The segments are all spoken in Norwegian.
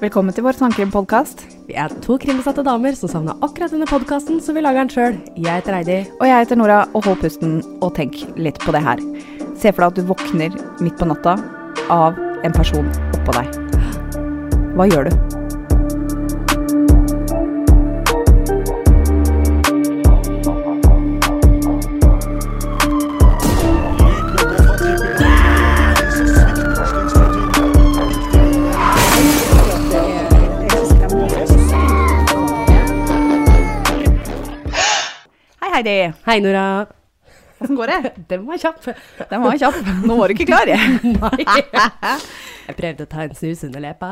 Velkommen til vår sangkrimpodkast. Vi er to krimbesatte damer som savna akkurat denne podkasten, så vi lager den sjøl. Jeg heter Heidi. Og jeg heter Nora, og hold pusten og tenk litt på det her. Se for deg at du våkner midt på natta av en person oppå deg. Hva gjør du? Heidi. Hei, Nora. Åssen går det? Den var kjapp. Den var kjapp. Nå var du ikke klar, jeg. Nei. Jeg prøvde å ta en snus under leppa.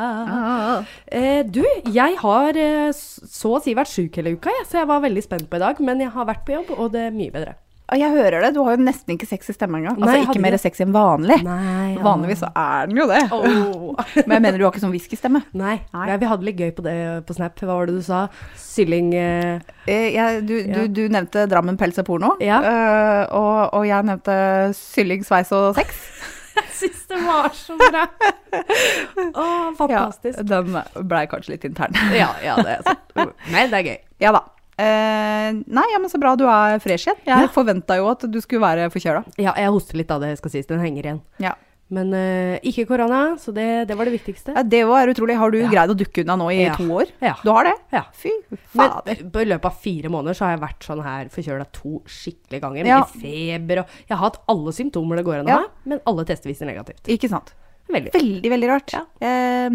Eh, du, jeg har eh, så å si vært sjuk hele uka, jeg, så jeg var veldig spent på i dag. Men jeg har vært på jobb, og det er mye bedre. Jeg hører det. Du har jo nesten ikke sex i stemmen engang. Altså ikke mer det. sex enn vanlig. Nei, Vanligvis så er den jo det. Oh. Men jeg mener du har ikke sånn whiskystemme. Nei. Nei. Ja, vi hadde litt gøy på det på Snap. Hva var det du sa? Sylling eh, Eh, jeg- du, Ja. du, du nevnte Drammen pels og porno, Ja. Uh, og, og jeg nevnte sylling, sveis og sex. Jeg syns det var så bra! Å, fantastisk. Ja, den blei kanskje litt intern. Ja, ja, det er sant. Men det er gøy. Ja da. Eh, nei, ja, men så bra du er fresh igjen. Jeg Ja. forventa jo at du skulle være forkjøla. Ja, jeg hoster litt av det, skal sies. Den henger igjen. Ja. Men eh, ikke korona, så det, det var det viktigste. Ja, det var utrolig. Har du Ja. greid å dukke unna nå i Ja. to år? Ja. Du har det? Ja. Fy fader. Men på i løpet av fire måneder så har jeg vært sånn her forkjøla to skikkelige ganger. Med feber og Jeg har hatt alle symptomer det går an å ha, men alle tester viser negativt. Ikke sant. Veldig. Veldig, veldig rart. Eh,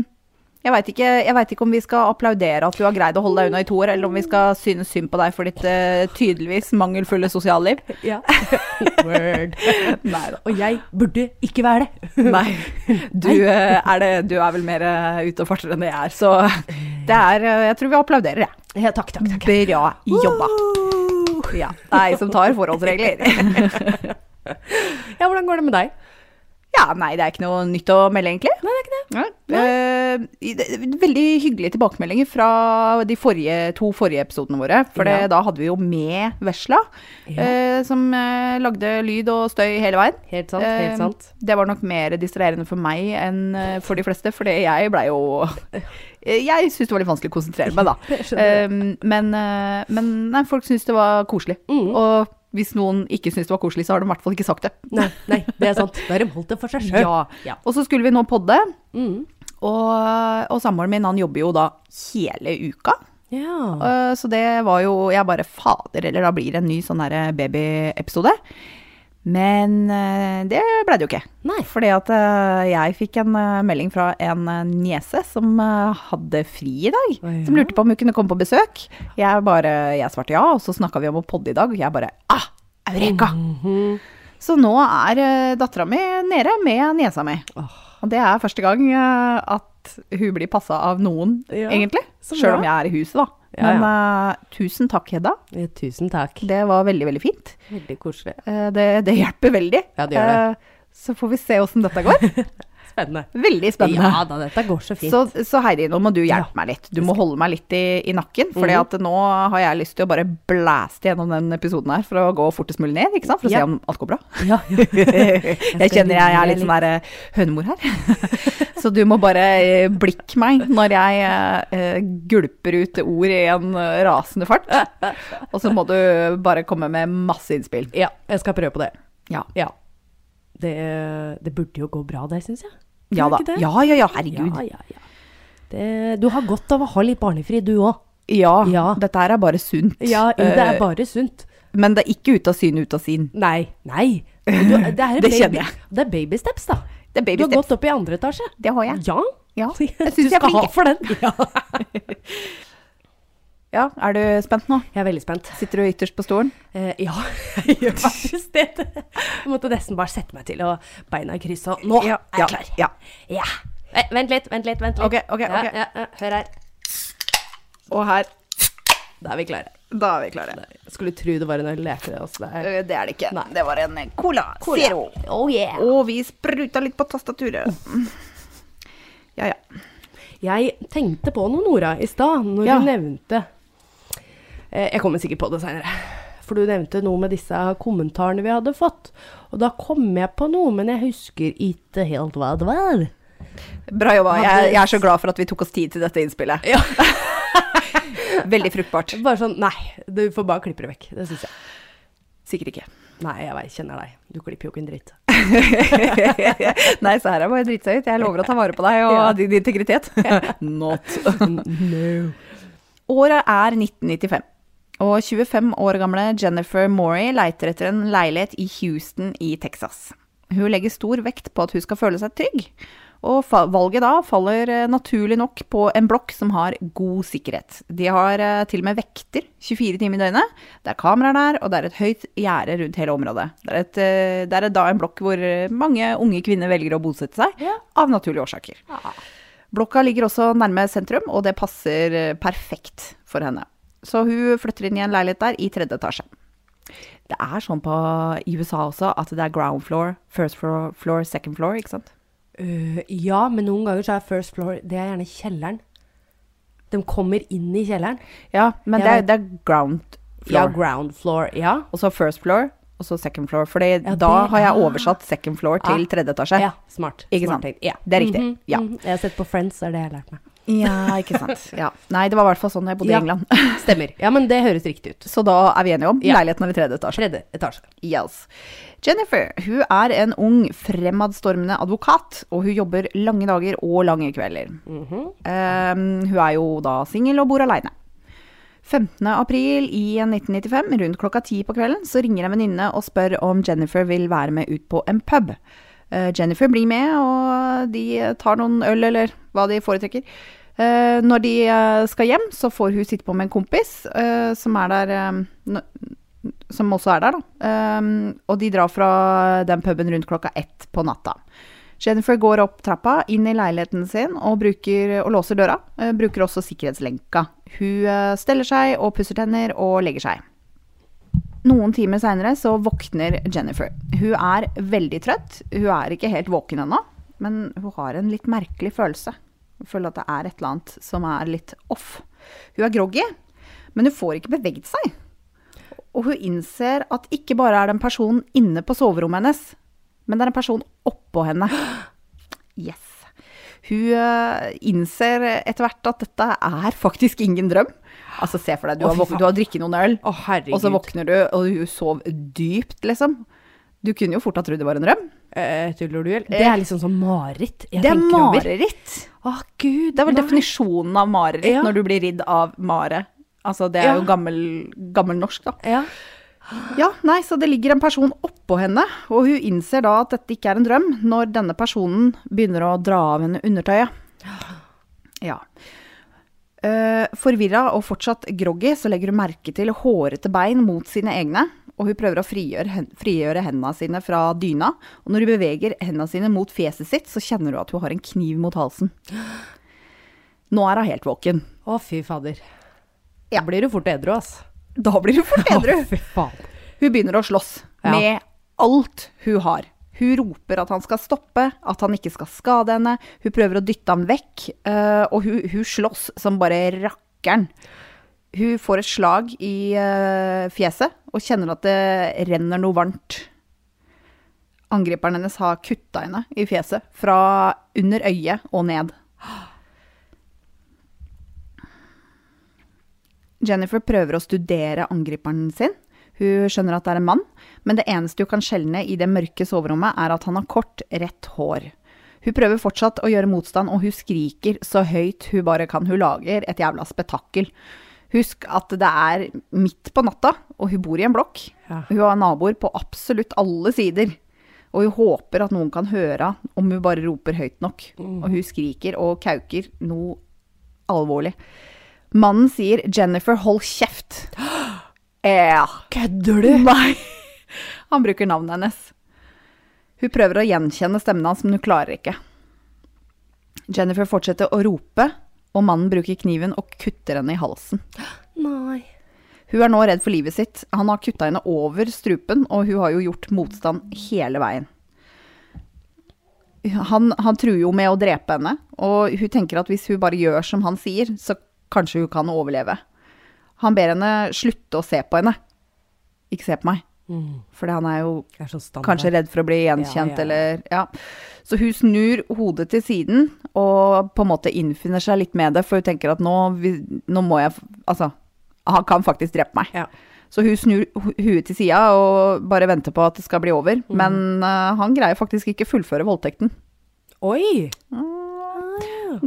jeg veit ikke, vet ikke om vi skal applaudere at du har greid å holde deg unna i to år, eller om vi skal synes synd på deg for ditt uh, tydeligvis mangelfulle sosialliv. Ja. Word. Nei da. Og jeg burde ikke være det. Nei. Du, uh, er, det, du er vel mer uh, ute og farter enn det jeg er, så det er Jeg tror vi applauderer, jeg. Ja, takk, takk, takk. Bra jobba. Ja. Det er jeg som tar forholdsregler. Ja, hvordan går det med deg? Ja, nei, det er ikke noe nytt å melde, egentlig. Nei, det er ikke det. Ja. Eh, i- veldig hyggelige tilbakemeldinger fra de forrige, to forrige episodene våre. For Ja. da hadde vi jo med Vesla, Ja. uh, som uh, lagde lyd og støy hele veien. Helt sant, helt sant. Det var nok mer distraherende for meg enn for de fleste, for jeg blei jo Jeg syntes det var litt vanskelig å konsentrere meg, da. Men men nei, folk syntes det var koselig. Mm. Og hvis noen ikke syntes det var koselig, så har de i hvert fall ikke sagt det. Nei, nei, det er sant. Da har de holdt det for seg sjøl. Ja. Ja. Og så skulle vi nå podde, Mm. og, og samboeren min han jobber jo da hele uka. ja. Uh, Så det var jo Jeg bare Fader, eller da blir det en ny sånn babyepisode. Men eh, det ble det jo ikke. Nei. Fordi at eh, jeg fikk en eh, melding fra en niese som hadde fri i dag. Å, ja. Som lurte på om hun kunne komme på besøk. Jeg bare Jeg svarte ja, og så snakka vi om å podde i dag. Og jeg bare Ah! Eureka! Mhm. Så nå er dattera mi nede med niesa mi. Oh. Og det er første gang at hun blir passa av noen, Ja, egentlig. Sjøl om jeg er i huset, da. Ja, Men Uh, tusen takk, Hedda. Ja, Tusen takk. Det var veldig, veldig fint. Veldig koselig. Uh, det, det hjelper veldig. Ja, det gjør det. Uh, så får vi se åssen dette går. Spennende. Veldig spennende. Ja da, dette går så fint. Så, så Heidi, nå må du hjelpe Ja. meg litt. Du må holde meg litt i, i nakken. For mm. nå har jeg lyst til å bare blæste gjennom den episoden her for å gå fortest mulig ned. ikke sant? For å Ja. se om alt går bra. ja, Jeg kjenner jeg er litt sånn der eh, hønemor her. Så du må bare eh, blikke meg når jeg uh, gulper ut ord i en rasende fart. Og så må du bare komme med masse innspill. ja, jeg skal prøve på det. Ja, Ja. Det, det burde jo gå bra, det, syns jeg. Ja da. ikke det? Ja, ja, ja, herregud. Ja, ja, ja. Det, du har godt av å ha litt barnefri, du òg. Ja, Ja. dette her er bare sunt. Ja, det er Eh, bare sunt. Men det er ikke ut av syne, ut av sin. Nei. Nei. Du, det, er Det kjenner jeg. Det er baby steps, da. Det er Du har steps. gått opp i andre etasje. Det har jeg. Ja. Ja, jeg du syns jeg er skal ha for den. Ja. Ja, er du spent nå? Jeg er veldig spent. Sitter du ytterst på stolen? Eh, ja, jeg gjør faktisk det. Jeg måtte nesten bare sette meg til og beina i kryss, og nå Ja, er jeg klar. ja. Ja. Nei, vent litt, vent litt, vent litt. Ok, ok, ok. Ja, ja. Hør her. Og her, Da er vi klare. da er vi klare. Skulle tro det var en øl også? altså. Det er Eh, Det er det ikke. Nei. Det var en Cola, Cola. Zero. Oh yeah. Og vi spruta litt på tastaturet. Ja, ja. Jeg tenkte på noe, Nora, i stad, når Ja. du nevnte Jeg kommer sikkert på det seinere. For du nevnte noe med disse kommentarene vi hadde fått. Og da kom jeg på noe, men jeg husker ikke helt hva det var. Bra jobba. Jeg, jeg er så glad for at vi tok oss tid til dette innspillet. Ja. Veldig fruktbart. Bare sånn Nei, du får bare klippe det vekk. Det syns jeg. Sikkert ikke. Nei, jeg vet, kjenner deg. Du klipper jo ikke en dritt. Nei, så her er bare drite seg ut. Jeg lover å ta vare på deg og Ja. din integritet. Not. no. Året er 1995. Og 25 år gamle Jennifer Morey leiter etter en leilighet i Houston i Texas. Hun legger stor vekt på at hun skal føle seg trygg. Og valget da faller eh, naturlig nok på en blokk som har god sikkerhet. De har eh, til og med vekter 24 timer i døgnet. Det er kameraer der, og det er et høyt gjerde rundt hele området. Det er, et, eh, det er da en blokk hvor mange unge kvinner velger å bosette seg, Ja. av naturlige årsaker. Blokka ligger også nærme sentrum, og det passer perfekt for henne. Så hun flytter inn i en leilighet der i tredje etasje. Det er sånn på, i USA også at det er ground floor, first floor, floor second floor, ikke sant? Uh, ja, men noen ganger så er first floor Det er gjerne kjelleren. De kommer inn i kjelleren. Ja, men Ja. det, er, det er ground Ja, ground floor. Ja. Og så first floor, og så second floor. For Ja, da det- har jeg ah. oversatt second floor til Ah. tredje etasje. ja smart. Ikke smart sant? Ja. Det er riktig. Mhm, Ja. mhm. Jeg har sett på Friends, det er det jeg har lært meg. Ja, ikke sant. Ja. Nei, det var i hvert fall sånn jeg bodde Ja. i England. Stemmer. Ja, men det høres riktig ut. Så da er vi enige om Ja. leiligheten er i tredje etasje. Tredje etasje. Yes. Jennifer hun er en ung, fremadstormende advokat, og hun jobber lange dager og lange kvelder. Mhm. Um, hun er jo da singel og bor aleine. 15. april i 1995, rundt klokka ti på kvelden, så ringer en venninne og spør om Jennifer vil være med ut på en pub. Eh, Jennifer blir med, og de tar noen øl, eller hva de foretrekker. Eh, når de eh, skal hjem, så får hun sitte på med en kompis eh, som er der eh, Som også er der, da. Og de drar fra den puben rundt klokka ett på natta. Jennifer går opp trappa, inn i leiligheten sin og, bruker, og låser døra. Eh, bruker også sikkerhetslenka. Hun eh, steller seg og pusser tenner og legger seg. Noen timer seinere så våkner Jennifer. Hun er veldig trøtt. Hun er ikke helt våken ennå, men hun har en litt merkelig følelse. Hun føler at det er et eller annet som er litt off. Hun er groggy, men hun får ikke beveget seg. Og hun innser at ikke bare er det en person inne på soverommet hennes, men det er en person oppå henne. Yes. Hun eh, innser etter hvert at dette er faktisk ingen drøm. Altså, se for deg, du har, du har drikket noen øl, Å, og så våkner du, og du sov dypt, liksom. Du kunne jo fort ha trodd det var en drøm. Eh, Tuller du, eller? Det er liksom sånn mareritt. det er mareritt. Å, gud. Det er vel nei. definisjonen av mareritt, Ja. når du blir ridd av mare. Altså, det er Ja. jo gammel, gammel norsk, da. Ja. Ja, nei, så det ligger en person oppå henne, og hun innser da at dette ikke er en drøm, når denne personen begynner å dra av henne undertøyet. Ja. Uh, Forvirra og fortsatt groggy, så legger hun merke til hårete bein mot sine egne, og hun prøver å frigjøre, frigjøre hendene sine fra dyna, og når hun beveger hendene sine mot fjeset sitt, så kjenner hun at hun har en kniv mot halsen. Nå er hun helt våken. Å, fy fader. Ja. Da blir du fort edru, ass. Da blir hun fort edru. Å. Hun begynner å slåss Ja. med alt hun har. Hun roper at han skal stoppe, at han ikke skal skade henne. Hun prøver å dytte ham vekk, eh, og hun, hun slåss som bare rakkeren. Hun får et slag i eh, fjeset og kjenner at det renner noe varmt. Angriperen hennes har kutta henne i fjeset, fra under øyet og ned. Jennifer prøver å studere angriperen sin. Hun skjønner at det er en mann, men det eneste hun kan skjelne i det mørke soverommet, er at han har kort, rett hår. Hun prøver fortsatt å gjøre motstand, og hun skriker så høyt hun bare kan. Hun lager et jævla spetakkel. Husk at det er midt på natta, og hun bor i en blokk. Ja. Hun har naboer på absolutt alle sider. Og hun håper at noen kan høre om hun bare roper høyt nok. Og hun skriker og kauker noe alvorlig. Mannen sier 'Jennifer, hold kjeft'. Ja. Kødder du? Nei. Han bruker navnet hennes. Hun prøver å gjenkjenne stemmen hans, men hun klarer ikke. Jennifer fortsetter å rope, og mannen bruker kniven og kutter henne i halsen. Nei. Hun er nå redd for livet sitt. Han har kutta henne over strupen, og hun har jo gjort motstand hele veien. Han, han truer jo med å drepe henne, og hun tenker at hvis hun bare gjør som han sier, så kanskje hun kan overleve. Han ber henne slutte å se på henne. Ikke se på meg. Fordi han er jo er kanskje redd for å bli gjenkjent, Ja, ja, eller Ja. Så hun snur hodet til siden og på en måte innfinner seg litt med det, for hun tenker at nå, nå må jeg Altså, han kan faktisk drepe meg. Ja. Så hun snur hu- huet til sida og bare venter på at det skal bli over. Mm. Men uh, han greier faktisk ikke fullføre voldtekten. Oi!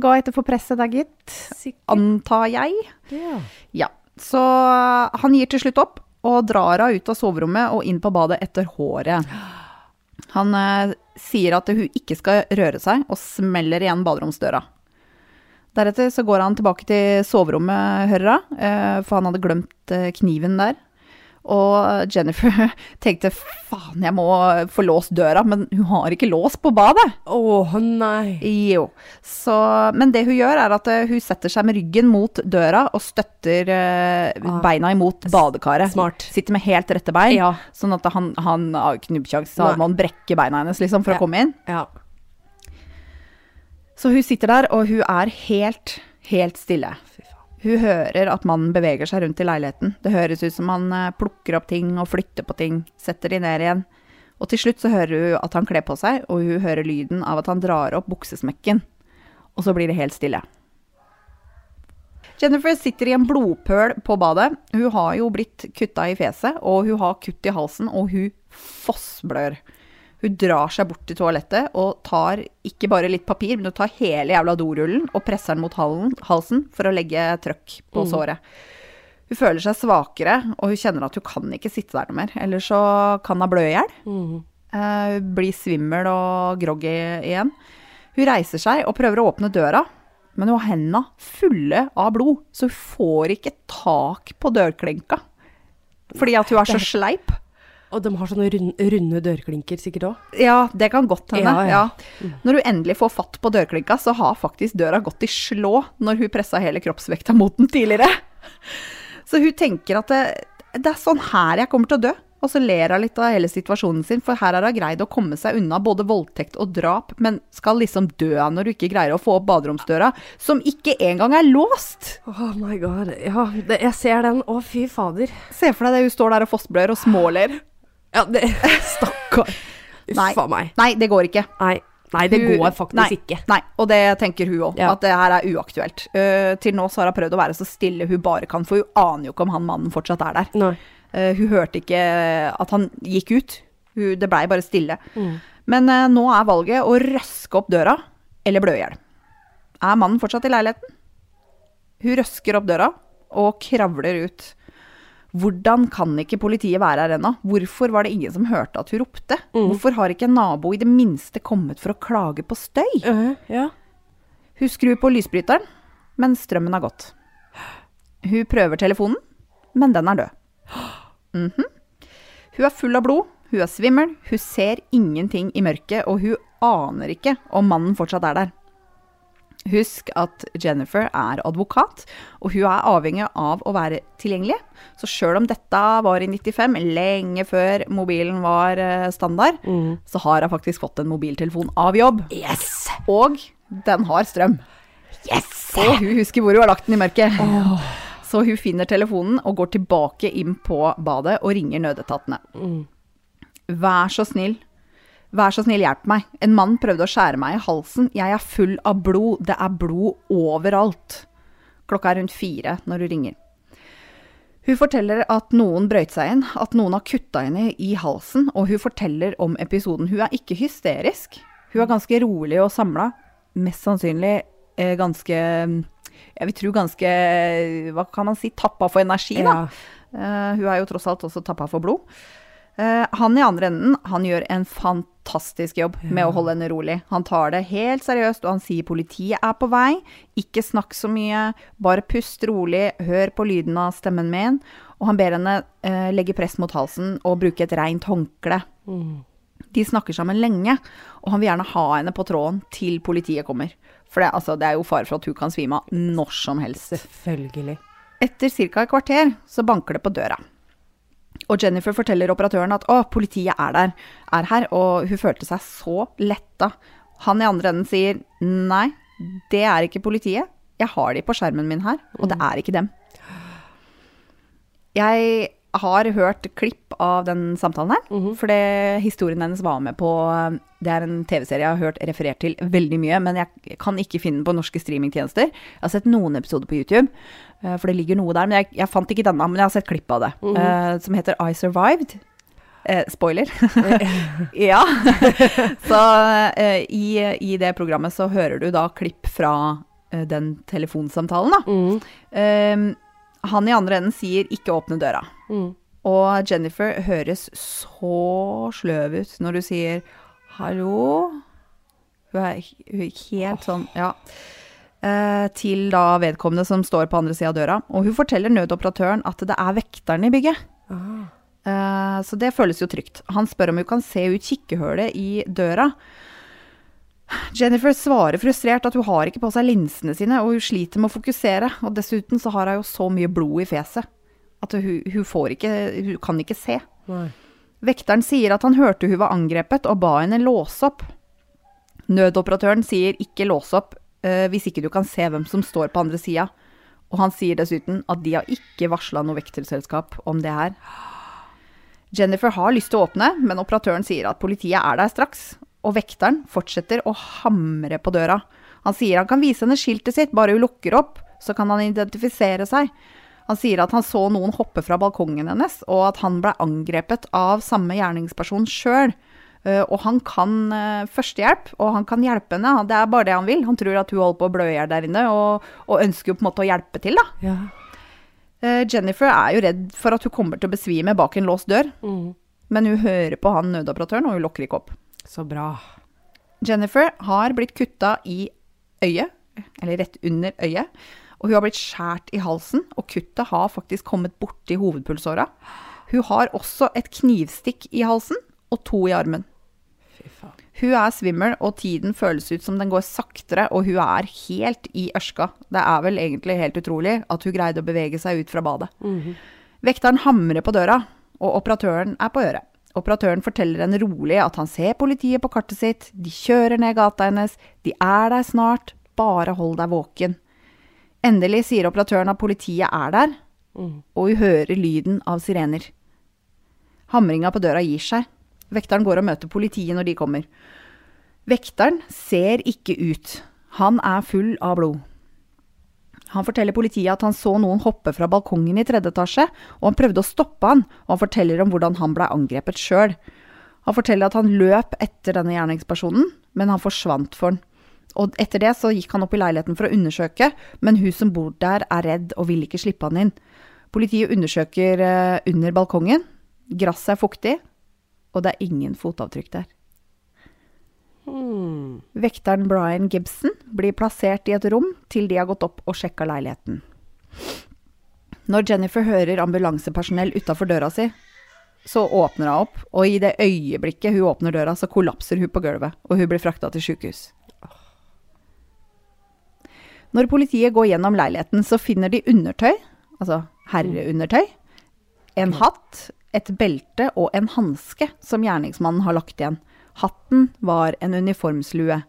Ga etter for presset der, gitt. Sikkert. Antar jeg. Yeah. Ja. Så han gir til slutt opp og drar henne ut av soverommet og inn på badet etter håret. Han eh, sier at hun ikke skal røre seg, og smeller igjen baderomsdøra. Deretter så går han tilbake til soverommet, hører hun, eh, for han hadde glemt eh, kniven der. Og Jennifer tenkte faen, jeg må få låst døra, men hun har ikke lås på badet. Å nei. Jo. Så, men det hun gjør, er at eh, hun setter seg med ryggen mot døra og støtter eh, Ah. beina imot badekaret. Smart. Sitter med helt rette bein, Ja. sånn at han, han har ikke nubbkjangs, så må han brekke beina hennes liksom, for Ja. å komme inn. Ja. Så hun sitter der, og hun er helt, helt stille. Fy. Hun hører at mannen beveger seg rundt i leiligheten. Det høres ut som han eh, plukker opp ting og flytter på ting, setter de ned igjen. Og til slutt så hører hun at han kler på seg, og hun hører lyden av at han drar opp buksesmekken. Og så blir det helt stille. Jennifer sitter i en blodpøl på badet. Hun har jo blitt kutta i fjeset, og hun har kutt i halsen, og hun fossblør. Hun drar seg bort til toalettet og tar ikke bare litt papir, men hun tar hele jævla dorullen og presser den mot halsen for å legge trøkk på såret. Hun føler seg svakere, og hun kjenner at hun kan ikke sitte der noe mer. Ellers så kan hun blø i hjel. Mm. Uh, blir svimmel og groggy igjen. Hun reiser seg og prøver å åpne døra, men hun har hendene fulle av blod, så hun får ikke tak på dørklinka. Fordi at hun er så sleip. Og de har sånne rund, runde dørklinker sikkert òg. Ja, det kan godt hende. Ja, Ja, ja. Når hun endelig får fatt på dørklinka, så har faktisk døra gått i slå når hun pressa hele kroppsvekta mot den tidligere. Så hun tenker at det, det er sånn her jeg kommer til å dø. Og så ler hun litt av hele situasjonen sin, for her har hun greid å komme seg unna både voldtekt og drap, men skal liksom dø når hun ikke greier å få opp baderomsdøra, som ikke engang er låst. Oh my god. Ja, det, jeg ser den. Å, fy fader. Se for deg det, hun står der og fossblør og småler. Ja, det Stakkar. Uff a meg. Nei, det går ikke. Nei. Nei, det går faktisk nei, ikke. Nei, og det tenker hun òg, Ja. at det her er uaktuelt. Uh, til nå så har hun prøvd å være så stille hun bare kan, for hun aner jo ikke om han mannen fortsatt er der. Eh, hun hørte ikke at han gikk ut. Hun, det blei bare stille. Mm. Men uh, nå er valget å røske opp døra eller blø i hjel. Er mannen fortsatt i leiligheten? Hun røsker opp døra og kravler ut. Hvordan kan ikke politiet være her ennå? Hvorfor var det ingen som hørte at hun ropte? Hvorfor har ikke en nabo i det minste kommet for å klage på støy? Øh, ja. Hun skrur på lysbryteren, men strømmen har gått. Hun prøver telefonen, men den er død. Mhm. Hun er full av blod, hun er svimmel, hun ser ingenting i mørket, og hun aner ikke om mannen fortsatt er der. Husk at Jennifer er advokat, og hun er avhengig av å være tilgjengelig. Så sjøl om dette var i 95, lenge før mobilen var standard, standard, så har hun faktisk fått en mobiltelefon av jobb. Yes! Og den har strøm. Yes! Og hun husker hvor hun har lagt den i mørket. Så hun finner telefonen og går tilbake inn på badet og ringer nødetatene. Vær så snill. Vær så snill, hjelp meg. En mann prøvde å skjære meg i halsen. Jeg er full av blod. Det er blod overalt. Klokka er rundt fire når hun ringer. Hun forteller at noen brøyt seg inn, at noen har kutta henne i halsen, og hun forteller om episoden. Hun er ikke hysterisk. Hun er ganske rolig og samla. Mest sannsynlig eh, ganske Jeg vil tro ganske Hva kan man si? Tappa for energi, da. Ja. Eh, hun er jo tross alt også tappa for blod. Eh, han i andre enden han gjør en fantastisk jobb med å holde henne rolig. Han tar det helt seriøst, og han sier politiet er på vei. Ikke snakk så mye, bare pust rolig, hør på lyden av stemmen min. Og han ber henne eh, legge press mot halsen og bruke et reint håndkle. De snakker sammen lenge, og han vil gjerne ha henne på tråden til politiet kommer. For det, altså, det er jo fare for at hun kan svime av når som helst. Selvfølgelig. Etter ca. et kvarter så banker det på døra. Og Jennifer forteller operatøren at å, politiet er der, er her, og hun følte seg så letta. Han i andre enden sier nei, det er ikke politiet. Jeg har de på skjermen min her, og det er ikke dem. Jeg har hørt klipp av den samtalen her. Mhm. For det, historien hennes var med på Det er en TV-serie jeg har hørt referert til veldig mye, men jeg kan ikke finne den på norske streamingtjenester. Jeg har sett noen episoder på YouTube, eh, for det ligger noe der. Men jeg, jeg fant ikke denne, men jeg har sett klipp av det. eh, som heter I Survived. Eh, spoiler. ja. så eh, i, i det programmet så hører du da klipp fra eh, den telefonsamtalen, da. Mm. Han i andre enden sier 'ikke åpne døra'. Mm. Og Jennifer høres så sløv ut når du sier 'hallo'. Hun er, helt sånn, ja. Eh, til da vedkommende som står på andre sida av døra. Og hun forteller nødoperatøren at det er vekteren i bygget. Ah. Eh, så det føles jo trygt. Han spør om hun kan se ut kikkehullet i døra. Jennifer svarer frustrert at hun har ikke på seg linsene sine, og hun sliter med å fokusere. Og dessuten så har hun jo så mye blod i fjeset at hun, hun får ikke Hun kan ikke se. Nei. Vekteren sier at han hørte hun var angrepet, og ba henne låse opp. Nødoperatøren sier ikke låse opp uh, hvis ikke du kan se hvem som står på andre sida. Og han sier dessuten at de har ikke varsla noe vekterselskap om det her. Jennifer har lyst til å åpne, men operatøren sier at politiet er der straks. Og vekteren fortsetter å hamre på døra. Han sier han kan vise henne skiltet sitt, bare hun lukker opp, så kan han identifisere seg. Han sier at han så noen hoppe fra balkongen hennes, og at han ble angrepet av samme gjerningsperson sjøl. Og han kan eh, førstehjelp, og han kan hjelpe henne. Det er bare det han vil. Han tror at hun holder på å blø i hjel der inne, og, og ønsker jo på en måte å hjelpe til, da. Ja. Eh, Jennifer er jo redd for at hun kommer til å besvime bak en låst dør, Mm. men hun hører på han nødoperatøren, og hun lokker ikke opp. Så bra. Jennifer har blitt kutta i øyet, eller rett under øyet, og hun har blitt skjært i halsen, og kuttet har faktisk kommet borti hovedpulsåra. Hun har også et knivstikk i halsen, og to i armen. Hun er svimmel, og tiden føles ut som den går saktere, og hun er helt i ørska. Det er vel egentlig helt utrolig at hun greide å bevege seg ut fra badet. Vekteren hamrer på døra, og operatøren er på øret. Operatøren forteller henne rolig at han ser politiet på kartet sitt, de kjører ned gata hennes, de er der snart, bare hold deg våken. Endelig sier operatøren at politiet er der, Mm. og hun hører lyden av sirener. Hamringa på døra gir seg. Vekteren går og møter politiet når de kommer. Vekteren ser ikke ut. Han er full av blod. Han forteller politiet at han så noen hoppe fra balkongen i tredje etasje, og han prøvde å stoppe han, og han forteller om hvordan han ble angrepet sjøl. Han forteller at han løp etter denne gjerningspersonen, men han forsvant for han. Og etter det så gikk han opp i leiligheten for å undersøke, men hun som bor der er redd og vil ikke slippe han inn. Politiet undersøker eh, under balkongen. Gresset er fuktig, og det er ingen fotavtrykk der. Mm. Vekteren Brian Gibson blir plassert i et rom til de har gått opp og sjekka leiligheten. Når Jennifer hører ambulansepersonell utafor døra si, så åpner hun opp, og i det øyeblikket hun åpner døra, så kollapser hun på gulvet, og hun blir frakta til sjukehus. Når politiet går gjennom leiligheten, så finner de undertøy, altså herreundertøy, en hatt, et belte og en hanske som gjerningsmannen har lagt igjen. Hatten var en uniformslue.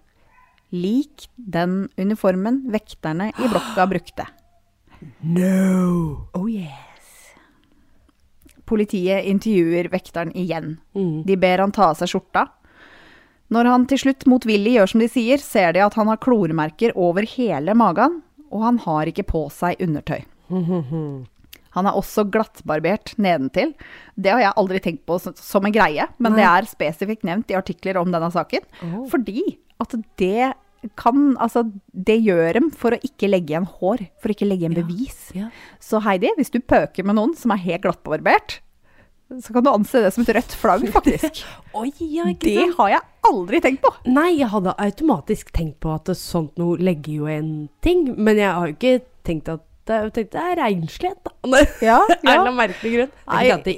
Lik den uniformen vekterne i blokka brukte. No! Oh yes. Politiet intervjuer vekteren igjen. Mm. De ber han ta av seg skjorta. Når han til slutt motvillig gjør som de sier, ser de at han har klormerker over hele magen, og han har ikke på seg undertøy. Han er også glattbarbert nedentil. Det har jeg aldri tenkt på som- en greie, men det er spesifikt nevnt i artikler om denne saken. Oh. Fordi at det kan Altså, det gjør dem for å ikke legge igjen hår, for å ikke legge igjen Ja. bevis. Ja. Så Heidi, hvis du pøker med noen som er helt glattbarbert, så kan du anse det som et rødt flagg, faktisk. Oi, ja, Det har jeg aldri tenkt på. Nei, jeg hadde automatisk tenkt på at sånt noe legger jo en ting, men jeg har jo ikke tenkt at jeg tenkte, det er renslighet, da. Ja, en eller annen merkelig grunn. Det er, det,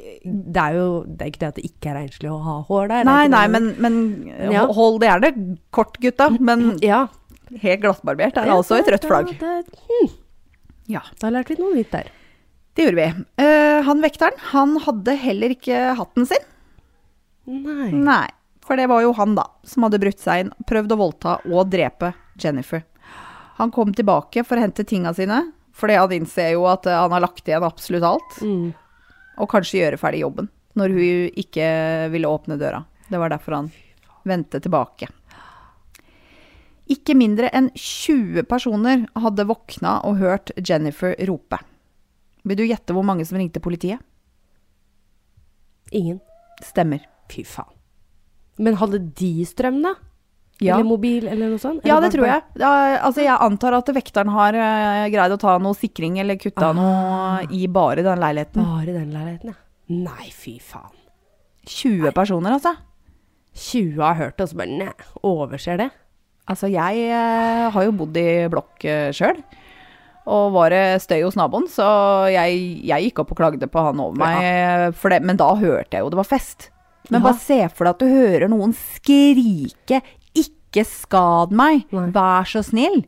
det er jo det er ikke det at det ikke er renslig å ha hår der. er Nei, nei, men, men Ja. hold det gjerne kort, gutta. Men Ja. helt glattbarbert er Ja, altså et rødt flagg. det- hm, Ja, Da lærte vi noe nytt der. det gjorde vi. Uh, han vekteren, han hadde heller ikke hatten sin. Nei. Nei, for det var jo han da, som hadde brutt seg inn, prøvd å voldta og drepe Jennifer. Han kom tilbake for å hente tinga sine, fordi han innser jo at eh, han har lagt igjen absolutt alt. Mm. og kanskje gjøre ferdig jobben, når hun ikke ville åpne døra. Det var derfor han vendte tilbake. Ikke mindre enn 20 personer hadde våkna og hørt Jennifer rope. Vil du gjette hvor mange som ringte politiet? Ingen. Stemmer. Fy faen. Men hadde de strøm, da? Ja. Eller mobil, eller noe sånt? Ja, det tror jeg. Ja, altså, jeg antar at vekteren har eh, greid å ta noe sikring eller kutta Ah. noe i bare den leiligheten. Bare den leiligheten, ja. Nei, fy faen. 20 personer, altså. 20 har hørt det, og så bare nei, overser det. Altså, jeg eh, har jo bodd i blokk uh, sjøl. Og var det støy hos naboen, så jeg, jeg gikk opp og klagde på han over meg. det, men da hørte jeg jo det var fest. Men bare se for deg at du hører noen skrike 'ikke skad meg', vær så snill.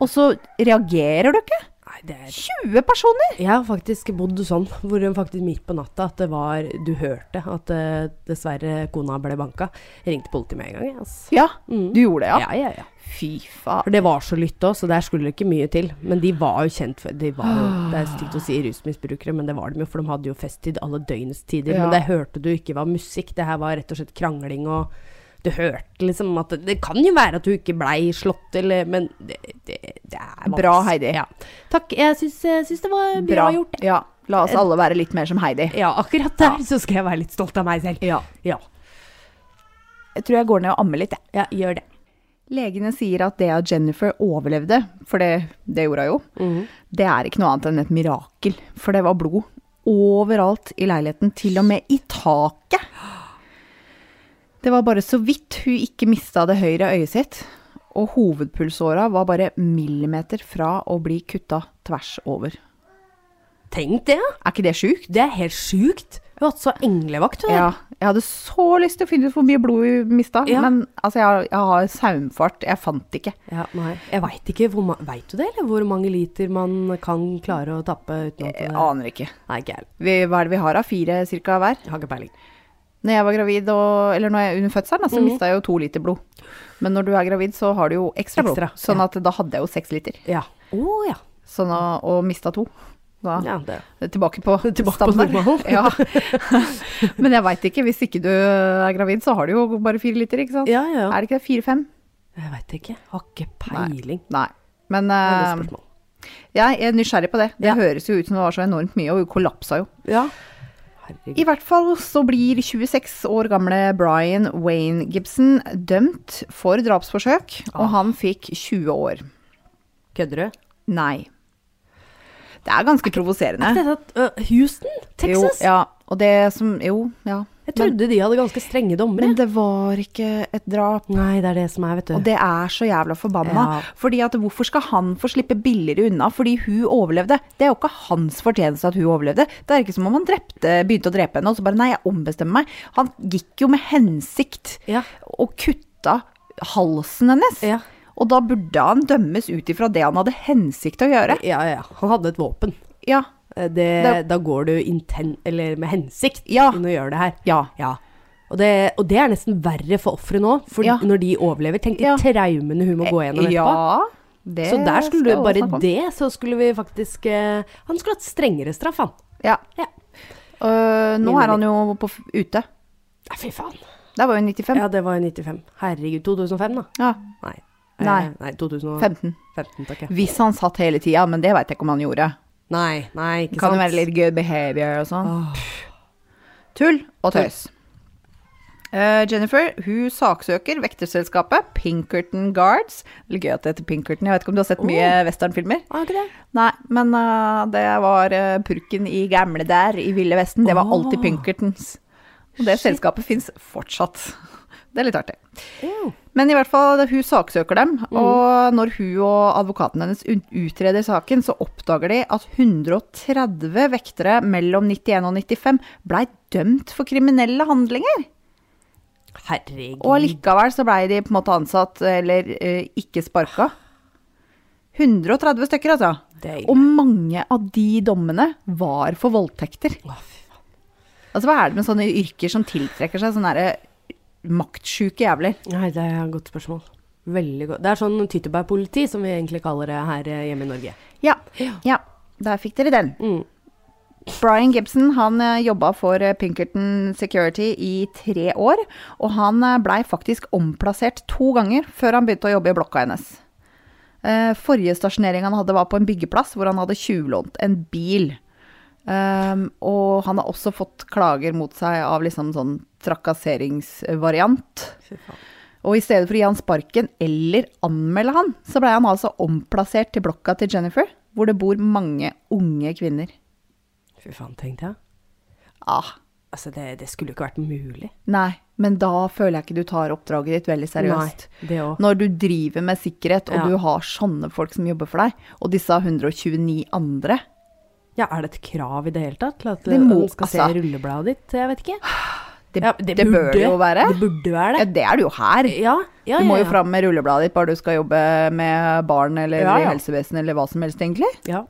Og så reagerer du ikke. Nei, det er 20 personer! Jeg har faktisk bodd sånn, hvor det faktisk midt på natta at det var Du hørte at uh, dessverre kona ble banka. Jeg ringte politiet med en gang, altså. Ja, Mm. du gjorde det, ja. Ja, ja, ja. Fy faen. For det var så lytt òg, så der skulle det ikke mye til. Men de var jo kjent for de var jo, Det er stygt å si rusmisbrukere, men det var de jo, for de hadde jo festtid alle døgnets tider. Ja. Men det hørte du ikke var musikk, det her var rett og slett krangling og du hørte liksom at det, kan jo være at du ikke blei slått, eller Men det, det, det er Bra, Heidi. Ja. Takk. Jeg syns, syns det var bra, gjort. Ja. La oss alle være litt mer som Heidi. Ja, akkurat der så skal jeg være litt stolt av meg selv. Ja. Ja, Jeg tror jeg går ned og ammer litt, jeg. ja gjør det. Legene sier at det at Jennifer overlevde, for det, det gjorde hun jo, mm. det er ikke noe annet enn et mirakel. For det var blod overalt i leiligheten, til og med i taket. Det var bare så vidt hun ikke mista det høyre øyet sitt, og hovedpulsåra var bare millimeter fra å bli kutta tvers over. Tenk det. Er ikke det sjukt? Det er helt sjukt. Du har hatt så englevakt, du. Ja, jeg hadde så lyst til å finne ut hvor mye blod hun mista, Ja. men altså, jeg, jeg har saumfart, jeg fant det ikke. Ja, nei. Jeg veit ikke hvor du det, eller hvor mange liter man kan klare å tappe uten at Jeg det aner ikke. Nei, ikke jeg. Vi, hva er det vi har av? Fire cirka hver? Jeg har ikke peiling. Når jeg var gravid, og, eller når jeg under fødselen, så Mhm. mista jeg jo to liter blod. Men når du er gravid, så har du jo ekstra blod. Sånn ja. at da hadde jeg jo seks liter. Ja. Oh, ja. Sånn å, og mista to. Da ja tilbake på Tilbake standard. ja. Men jeg veit ikke. Hvis ikke du er gravid, så har du jo bare fire liter, ikke sant? Ja, ja. Er det ikke det? Fire-fem? Jeg veit ikke. Har ikke peiling. Nei. Men et eh, spørsmål. jeg er nysgjerrig på det. Det høres jo ut som det var så enormt mye, og hun kollapsa jo. Ja. Herregud. I hvert fall så blir 26 år gamle Brian Wayne Gibson dømt for drapsforsøk, og Ah. han fikk 20 år. Kødder du? Nei. Det er ganske provoserende. Er det øh, Houston? Texas? Jo, ja. Og det som Jo, ja. Jeg trodde de hadde ganske strenge dommere. Men det var ikke et drap. Nei, det er det som er, vet du. Og det er så jævla forbanna. Ja. Fordi at hvorfor skal han få slippe billigere unna fordi hun overlevde? Det er jo ikke hans fortjeneste at hun overlevde. Det er ikke som om han drepte, begynte å drepe henne, og så bare nei, jeg ombestemmer meg. Han gikk jo med hensikt Ja. og kutta halsen hennes. Ja. Og da burde han dømmes ut ifra det han hadde hensikt til å gjøre. ja, ja. Han hadde et våpen. Ja. Eh, Det, Det- da går du inten, eller med hensikt Ja. inn og gjør det her. Ja. Ja. Og det, og det er nesten verre for offeret nå, for Ja. når de overlever. Tenk de traumene hun må gå gjennom etterpå. Så der skulle du bare det, så skulle vi faktisk eh, Han skulle hatt strengere straff, han. Ja. Ja. Øh, nå er han jo på ute. Nei, fy faen. Det var jo 95. Ja, det var jo 95. Herregud. 2005, da? Ja. Nei. Nei. Eh, nei 2015, 15. takk. Hvis han satt hele tida, men det veit jeg ikke om han gjorde. Nei, nei, ikke Kan jo sant. være litt good behavior og sånn. Tull og tøys. Uh, Jennifer hun saksøker vekterselskapet Pinkerton Guards. Veldig gøy at det heter Pinkerton. Jeg vet ikke om du har sett mye westernfilmer? Ah, ikke det? Nei, men uh, det var uh, purken i gamle der, i Ville Vesten. Det var alltid Pinkertons. Og det Shit. selskapet fins fortsatt. Det er litt artig. Jo. Men i hvert fall, hun saksøker dem, og når hun og advokaten hennes utreder saken, så oppdager de at 130 vektere mellom 91 og 95 blei dømt for kriminelle handlinger. Herregud. Og allikevel så blei de på en måte ansatt, eller eh, ikke sparka. 130 stykker, altså. Er. Og mange av de dommene var for voldtekter. Altså, hva er det med sånne yrker som tiltrekker seg sånn derre maktsjuke jævler? Nei, det er et godt spørsmål. Veldig godt. Det er sånn tyttebærpoliti, som vi egentlig kaller det her eh, hjemme i Norge. Ja, ja. Der fikk dere den. Mm. Brian Gibson han eh, jobba for eh, Pinkerton Security i tre år, og han blei faktisk omplassert to ganger før han begynte å jobbe i blokka hennes. Forrige stasjonering han hadde var på en byggeplass hvor han hadde tjuvlånt en bil. Um, og han har også fått klager mot seg av liksom sånn trakasseringsvariant. Og i stedet for å gi han sparken eller anmelde han, så blei han altså omplassert til blokka til Jennifer, hvor det bor mange unge kvinner. Fy faen, tenkte jeg. Ah, Altså, det, det skulle jo ikke vært mulig. nei, men da føler jeg ikke du tar oppdraget ditt veldig seriøst. Nei, det også. Når du driver med sikkerhet, og Ja. du har sånne folk som jobber for deg, og disse 129 andre Ja, er det et krav i det hele tatt til at må- man skal se altså- rullebladet ditt? Jeg vet ikke. Det, Ja, det, bør det jo være. Det burde være Ja, det. det er det jo her. Ja, ja, Du må jo fram med rullebladet ditt bare du skal jobbe med barn eller i helsevesenet eller hva som helst, egentlig. ja.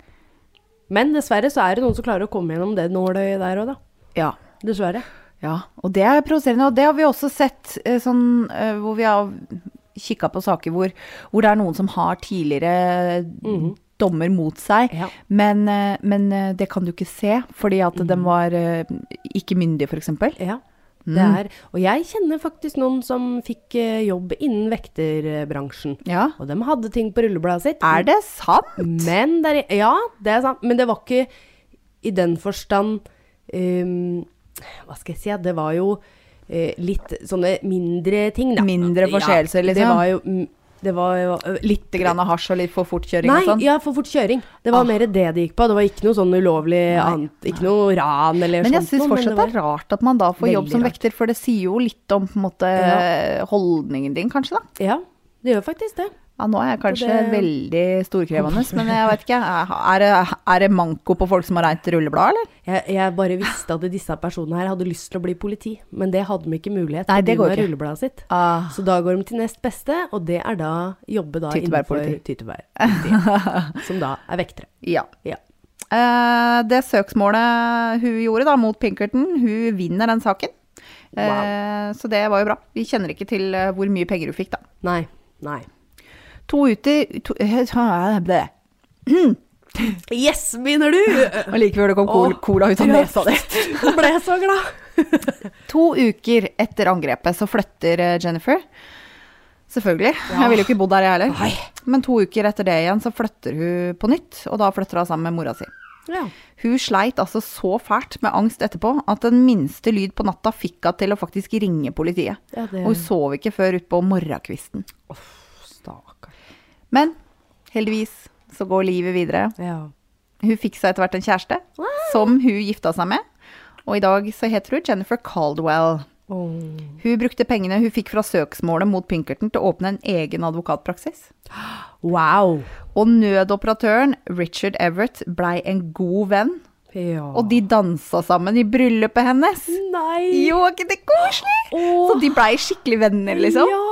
Men dessverre så er det noen som klarer å komme gjennom det nåløyet der òg, da. Ja. Dessverre. Ja, og det er provoserende. Og det har vi også sett eh, sånn eh, hvor vi har kikka på saker hvor, hvor det er noen som har tidligere dommer mot seg, Ja. men, eh, men det kan du ikke se fordi at de var ikke myndige, f.eks. Ja. Det er, og jeg kjenner faktisk noen som fikk eh, jobb innen vekterbransjen. Ja. Og de hadde ting på rullebladet sitt. Er det sant? Men det er, ja, det er sant. Men det var ikke i den forstand um, Hva skal jeg si? Det var jo uh, litt sånne mindre ting, da. Mindre forseelser, Ja, liksom? Det var jo mm, det var jo eh, litt grann av hasj og litt for fort kjøring Nei, og sånn? ja, for fort kjøring. Det var Ah. mer det det gikk på. Det var ikke noe sånn ulovlig annet. Ikke noe ran eller Men jeg sånt. syns noe, fortsatt det var- er rart at man da får jobb som rart. vekter, for det sier jo litt om på en måte Ja. holdningen din, kanskje, da. Ja, det gjør faktisk det. Ja, nå er jeg kanskje det- veldig storkrevende, men jeg vet ikke. Er det, er det manko på folk som har reint rulleblad, eller? Jeg, jeg bare visste at disse personene her hadde lyst til å bli politi, men det hadde de ikke mulighet Nei, til det å går drive ikke. rullebladet sitt. Ah. Så da går de til nest beste, og det er da jobbe da innenfor tyttebærpoliti. som da er vektere. Ja. Ja. Uh, det søksmålet hun gjorde da mot Pinkerton, hun vinner den saken. Eh, så det var jo bra. Vi kjenner ikke til eh, hvor mye penger hun fikk, da. Nei. Nei. To uter to, eh. Yes, begynner du! Og like før det kom Åh, cola ut av nesa di. Ble så glad. To uker etter angrepet så flytter eh, Jennifer. Selvfølgelig. Jeg ville jo ikke bodd der, jeg heller. Nei. Men to uker etter det igjen så flytter hun på nytt, og da flytter hun sammen med mora si. Ja. Hun sleit altså så fælt med angst etterpå at den minste lyd på natta fikk henne til å faktisk ringe politiet. Ja, det- Og hun sov ikke før utpå morgenkvisten. Stakkar. Men heldigvis så går livet videre. Ja. Hun fikk seg etter hvert en kjæreste, som hun gifta seg med. Og i dag så heter hun Jennifer Caldwell. Oh. Hun brukte pengene hun fikk fra søksmålet mot Pinkerton til å åpne en egen advokatpraksis. Wow. Og nødoperatøren Richard Everett blei en god venn, Ja. og de dansa sammen i bryllupet hennes. Nei. Jo, ikke det koselig? Oh. Så de blei skikkelig venner, liksom. Ja.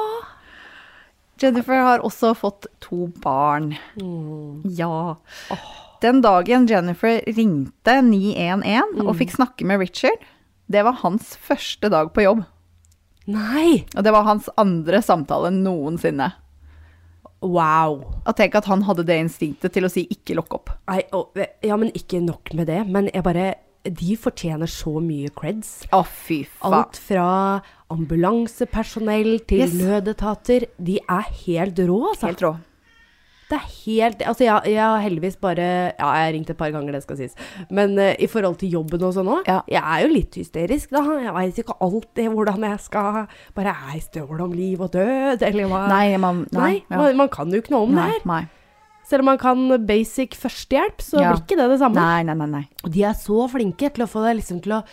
Jennifer har også fått to barn. Mm. Ja. Den dagen Jennifer ringte 911 Mm. og fikk snakke med Richard, det var hans første dag på jobb. Nei. Og det var hans andre samtale noensinne. Wow. Og tenk at han hadde det instinktet til å si 'ikke lokk opp'. Nei, og, ja, men ikke nok med det. Men jeg bare De fortjener så mye creds. Å, fy faen. Alt fra ambulansepersonell til Yes. nødetater. De er helt rå, altså. Helt rå. Det er helt Altså, jeg, jeg har heldigvis bare Ja, jeg har ringt et par ganger, det skal sies. Men uh, i forhold til jobben og sånn òg, Ja. jeg er jo litt hysterisk, da. Jeg veit ikke alltid hvordan jeg skal Bare er i støvel om liv og død, eller hva. Nei, man, nei, Nei, man, man kan jo ikke noe om nei, det her. nei. Selv om man kan basic førstehjelp, så Ja. blir ikke det det samme. Nei, nei, nei, nei. Og de er så flinke til å få deg liksom til å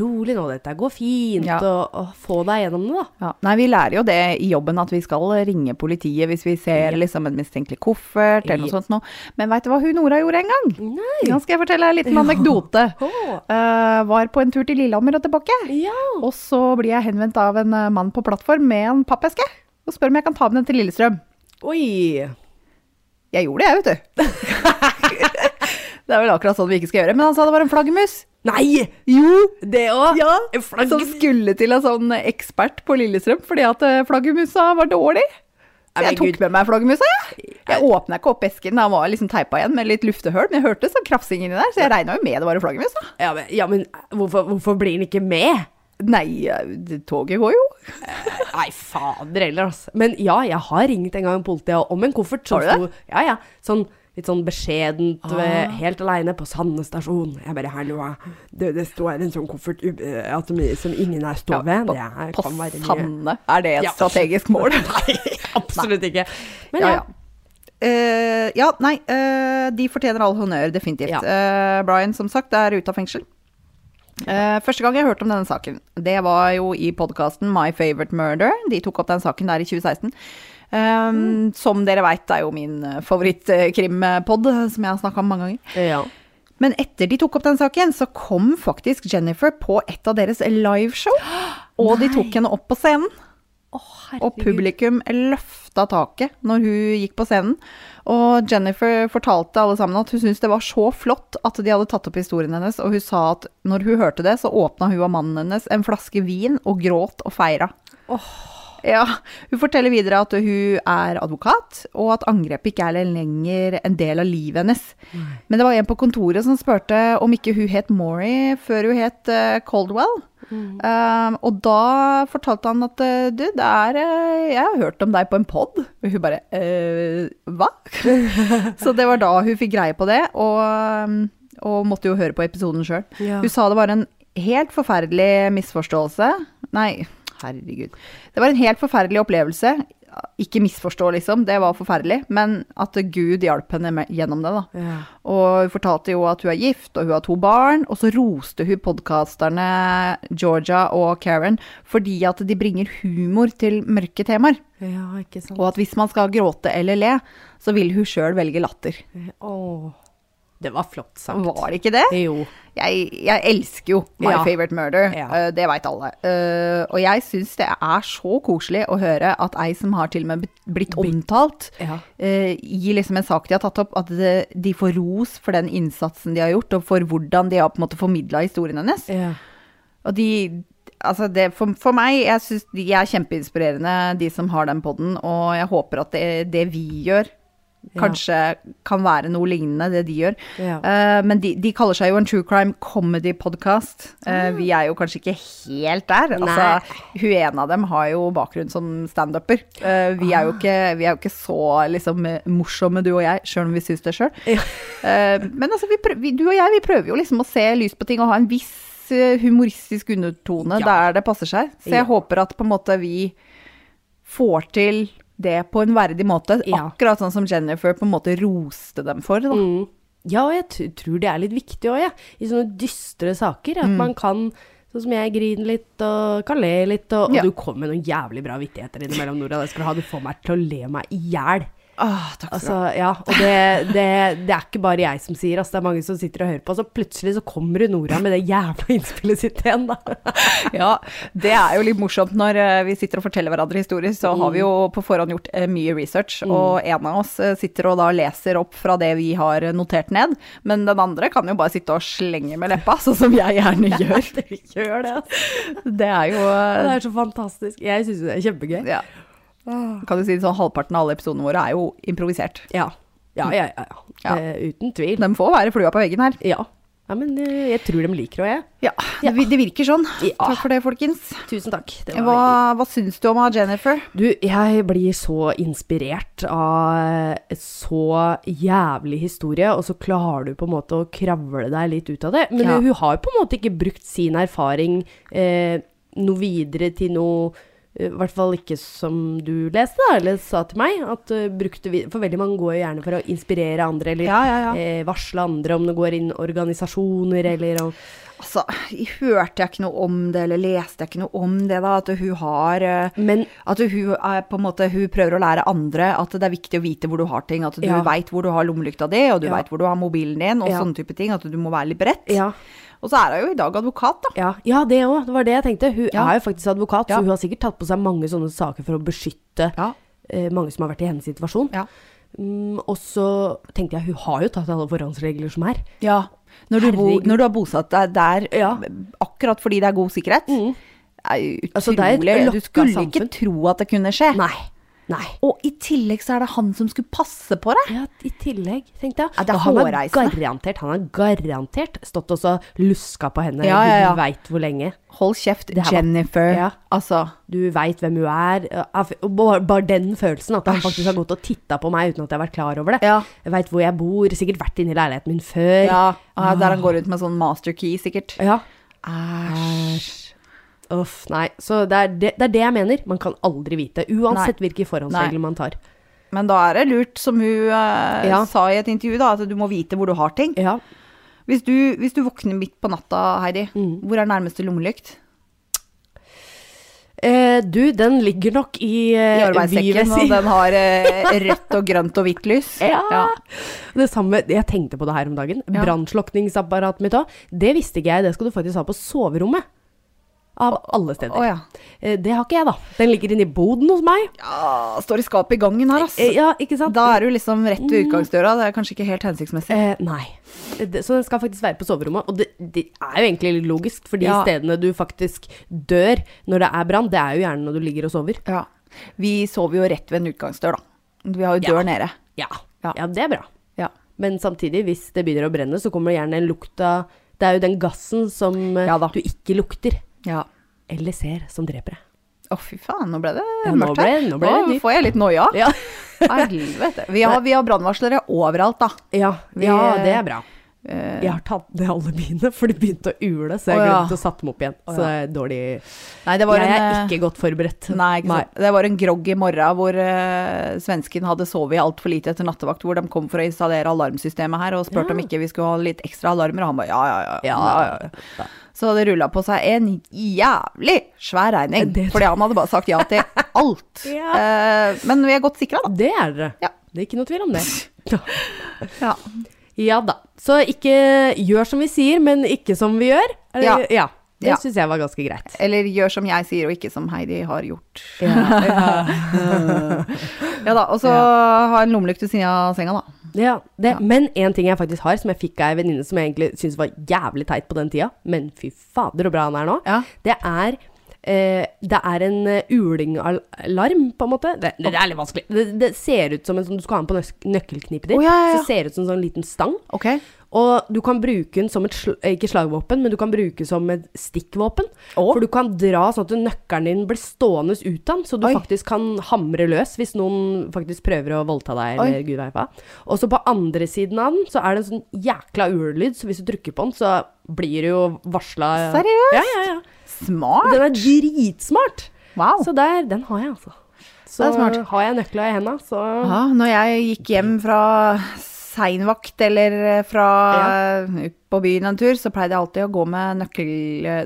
rolig nå, dette går fint, Ja. og, og få deg gjennom det, da. Ja. Nei, vi lærer jo det i jobben at vi skal ringe politiet hvis vi ser Ja. liksom en mistenkelig koffert eller noe sånt noe. Men veit du hva hun Nora gjorde en gang? Nei. Nå skal jeg fortelle en liten anekdote. Eh, var på en tur til Lillehammer og tilbake. Ja. Og så blir jeg henvendt av en eh, mann på plattform med en pappeske. Og spør om jeg kan ta med den til Lillestrøm. Oi. Jeg gjorde det, jeg, vet du. det er vel akkurat sånn vi ikke skal gjøre. Men han sa det var en flaggermus. Nei! Jo! Det òg? Ja. Som skulle til en sånn ekspert på Lillestrøm fordi at eh, flaggermusa var dårlig. Så jeg tok med meg flaggermusa, jeg. Jeg åpna ikke opp esken, den var liksom teipa igjen med litt luftehull, men jeg hørte sånn krafsing inni der, så jeg regna jo med det var en flaggermus. Ja, men, ja, men hvorfor, hvorfor blir den ikke med? Nei, toget går jo. Nei, fader heller, altså. Men ja, jeg har ringt en gang politiet om en koffert Har du det? sto Ja, ja. Sånn litt sånn beskjedent, Ah. helt aleine på Sande stasjon. Jeg bare Hallo, det, det står en sånn koffert uh, at som ingen her står ved. på, Det er, på være Sande. Er det et Ja. strategisk mål? Nei, absolutt ikke. Men ja, ja. ja. Eh, ja, nei, uh, de fortjener all honnør, definitivt. Ja. Uh, Brian, som sagt, er ute av fengsel. Eh, første gang jeg hørte om denne saken, det var jo i podkasten My Favorite Murder. De tok opp den saken der i 2016. Um, Som dere veit, er jo min eh, favorittkrimpod, som jeg har snakka om mange ganger. ja. Men etter de tok opp den saken, så kom faktisk Jennifer på et av deres liveshow. Og de tok henne opp på scenen. Og publikum løfta taket når hun gikk på scenen. Og Jennifer fortalte alle sammen at hun syntes det var så flott at de hadde tatt opp historien hennes, og hun sa at når hun hørte det, så åpna hun og mannen hennes en flaske vin og gråt og feira. Ja, Hun forteller videre at hun er advokat, og at angrepet ikke er lenger en del av livet hennes. Men det var en på kontoret som spurte om ikke hun het Maury før hun het eh, Caldwell. Um, og da fortalte han at eh, du, det er eh, Jeg har hørt om deg på en pod. Og hun bare eh, hva? Så det var da hun fikk greie på det, og, um, og måtte jo høre på episoden sjøl. Ja. Hun sa det var en helt forferdelig misforståelse. Nei, herregud. Det var en helt forferdelig opplevelse. Ikke misforstå, liksom, det var forferdelig, men at Gud hjalp henne gjennom det, da. Ja. Og hun fortalte jo at hun er gift, og hun har to barn, og så roste hun podkasterne Georgia og Karen fordi at de bringer humor til mørke temaer. ja, ikke sant. Og at hvis man skal gråte eller le, så vil hun sjøl velge latter. Åh, det var flott sagt. Var det ikke det? Jo. Jeg, jeg elsker jo My Ja. Favorite Murder, Ja. eh, det veit alle. Eh, og jeg syns det er så koselig å høre at ei som har til og med blitt omtalt, Ja. eh, gir liksom en sak de har tatt opp, at de får ros for den innsatsen de har gjort, og for hvordan de har på en måte formidla historien hennes. Ja. Og de Altså det, for, for meg, jeg syns de er kjempeinspirerende, de som har den poden, og jeg håper at det, det vi gjør, Ja. kanskje kan være noe lignende, det de gjør. Ja. Uh, men de, de kaller seg jo en true crime comedy podcast. Eh, vi er jo kanskje ikke helt der. Altså, hun ene av dem har jo bakgrunn som standuper. Uh, vi, er jo ikke, vi er jo ikke så liksom, morsomme, du og jeg, sjøl om vi syns det sjøl. Ja. men altså, vi prøv, vi, du og jeg, vi prøver jo liksom å se lyst på ting og ha en viss eh, humoristisk undertone Ja. der det passer seg. Så jeg Ja. håper at på en måte vi får til det på en verdig måte. Ja. Akkurat sånn som Jennifer på en måte roste dem for. Da. Mm. Ja, og jeg tror det er litt viktig òg, jeg. I sånne dystre saker. At man kan Sånn som jeg griner litt og kan le litt, og, og Ja. du kommer med noen jævlig bra vittigheter innimellom, Nora. Det skal du ha. Du får meg til å le meg i hjel. Ah, takk skal. Altså, ja, og det, det, det er ikke bare jeg som sier, altså, det er mange som sitter og hører på. Så plutselig så kommer det Nora med det jævla innspillet sitt igjen, da. Ja, det er jo litt morsomt når eh, vi sitter og forteller hverandre historier, så har vi jo på forhånd gjort eh, mye research, og en av oss eh, sitter og da leser opp fra det vi har notert ned, men den andre kan jo bare sitte og slenge med leppa, sånn som jeg gjerne gjør. det, gjør det, altså. Det er jo Det er så fantastisk. Jeg syns jo det er kjempegøy. ja. Kan du si sånn, halvparten av alle episodene våre er jo improvisert. Ja. Ja, ja, ja. ja. Ja. Eh, uten tvil. De får være flua på veggen her. Ja. ja men eh, jeg tror de liker det, jeg. Ja, det, det virker sånn. Ja. Takk for det, folkens. Tusen takk. Det var Hva, veldig hva syns du om av Jennifer? Du, jeg blir så inspirert av et så jævlig historie, og så klarer du på en måte å kravle deg litt ut av det. Men Ja. hun har jo på en måte ikke brukt sin erfaring eh, noe videre til noe eh, i hvert fall ikke som du leste, da, eller sa til meg. At uh, brukte vi, For veldig mange går jo gjerne for å inspirere andre, eller Ja, ja, ja. Eh, varsle andre om det går inn organisasjoner, eller om Altså, hørte jeg ikke noe om det, eller leste jeg ikke noe om det, da? At hun har eh, Men At hun er på en måte Hun prøver å lære andre at det er viktig å vite hvor du har ting. At du Ja. veit hvor du har lommelykta di, og du Ja. vet hvor du har mobilen din, og Ja. sånne type ting. At du må være litt beredt. ja. Og så er hun jo i dag advokat, da. Ja, ja det òg. Det var det jeg tenkte. Hun Ja. er jo faktisk advokat, så hun har sikkert tatt på seg mange sånne saker for å beskytte Ja. eh, mange som har vært i hennes situasjon. Ja. Mm, og så tenkte jeg, hun har jo tatt alle forhåndsregler som er. ja. Når, du bo, når du har bosatt deg der Ja. akkurat fordi det er god sikkerhet, Mm. er utrolig. Altså, det er et du skulle ikke tro at det kunne skje. Nei. Nei. Og i tillegg så er det han som skulle passe på deg. Ja, i tillegg, tenkte jeg. Ja, det er han har garantert, han har garantert stått og så luska på henne. Ja, ja, ja. Du veit hvor lenge. Hold kjeft, her var- Jennifer. Ja. Altså, Du veit hvem hun er. Bare, den følelsen, at han faktisk har gått og titta på meg uten at jeg har vært klar over det. Ja. Jeg veit hvor jeg bor, sikkert vært inne i leiligheten min før. ja, ah, der han går rundt med sånn master key, sikkert. Ja. Æsj. Uff, nei. Så det er det, det er det jeg mener. Man kan aldri vite. Uansett hvilke forhåndsregler Nei. man tar. Men da er det lurt, som hun eh, Ja. sa i et intervju, da, at du må vite hvor du har ting. Ja. Hvis du, hvis du våkner midt på natta, Heidi, Mm. hvor er nærmeste lommelykt? Eh, du, den ligger nok i, I eh, arbeidssekken, og den har eh, rødt og grønt og hvitt lys. Ja. Det samme, Jeg tenkte på det her om dagen. Ja. Brannslukningsapparatet mitt òg. Det visste ikke jeg. Det skal du faktisk ha på soverommet. Av alle steder. Å ja. Eh, Det har ikke jeg, da. Den ligger inne i boden hos meg. ja. Står i skapet i gangen her. Eh, Ja, ikke sant? Da er du liksom rett ved utgangsdøra. Det er kanskje ikke helt hensiktsmessig. Eh, nei. Det, så den skal faktisk være på soverommet. Og det, det er jo egentlig litt logisk, for de Ja. stedene du faktisk dør når det er brann, det er jo gjerne når du ligger og sover. Ja. Vi sover jo rett ved en utgangsdør, da. Vi har jo dør nede. Ja. Ja. ja, det er bra. Ja. Men samtidig, hvis det begynner å brenne, så kommer det gjerne en lukt av Det er jo den gassen som eh, Ja du ikke lukter. Ja. Eller ser, som dreper Å, Å, fy faen, nå ble det Ja, nå mørkt her. nå ble det dypt. får jeg litt noia. Ja. Helvete. Vi har, vi har brannvarslere overalt, da. Ja, Vi- ja, det er bra. Eh, Jeg har tatt ned alle mine, for de begynte å ule, så jeg oh, ja. glemte å sette dem opp igjen. Så det er dårlig Nei, det var Jeg en er eh, ikke godt forberedt. Nei, sant. Det var en grogg i morgen hvor uh, svensken hadde sovet altfor lite etter nattevakt, hvor de kom for å installere alarmsystemet her og spurte Ja. om ikke vi skulle ha litt ekstra alarmer, og han bare ja, ja, ja. Ja, ja, Så det rulla på seg en jævlig svær regning, Det- fordi han hadde bare sagt ja til alt. Ja. Eh, men vi er godt sikra, da. Det er dere. Ja. Det er ikke noe tvil om det. Ja. Ja da. Så ikke gjør som vi sier, men ikke som vi gjør. Det- Ja. Det Ja. syns jeg var ganske greit. Eller gjør som jeg sier, og ikke som Heidi har gjort. Ja. Ja da, og så ha en lommelykt ved siden av senga, da. Ja, det, Men en ting jeg faktisk har, som jeg fikk av ei venninne som jeg egentlig syns var jævlig teit på den tida, men fy fader så bra han er nå, Ja. det er eh, det er en uh, ulingalarm, på en måte. Det, det, er litt vanskelig. Det, det ser ut som en sånn du skal ha den på nøk nøkkelknippet ditt. Oh, ja, ja, ja. Så ser det ut som en sånn liten stang. Ok. Og du kan bruke den som et sl ikke slagvåpen, men du kan bruke den som et stikkvåpen. Oh. For du kan dra sånn at nøkkelen din blir stående ut av den, så du Oi. faktisk kan hamre løs hvis noen faktisk prøver å voldta deg, eller Oi. gud veit hva. Og så på andre siden av den, så er det en sånn jækla urlyd, så hvis du trykker på den, så blir det jo varsla Seriøst? Ja, ja, ja. Smart. Den er dritsmart. Wow. Så der, den har jeg, altså. Så har jeg nøkla i henda, så Ja, når jeg gikk hjem fra seinvakt eller fra ut på byen en tur, så pleide jeg alltid å gå med nøkkel,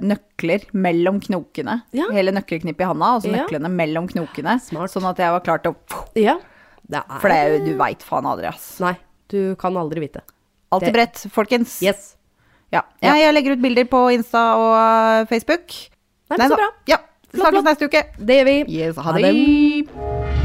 nøkler mellom knokene. Ja. Hele nøkkelknippet i handa, og så Ja. nøklene mellom knokene. Smart. Sånn at jeg var klar til å Ja. Det er For det du veit faen aldri, ass. Nei, du kan aldri vite. Alltid Det- bredt, folkens. Yes. Ja. ja, jeg legger ut bilder på Insta og Facebook. Nei, men så bra. Ja. Snakkes neste uke. Det gjør vi. Yes, ha Ha det.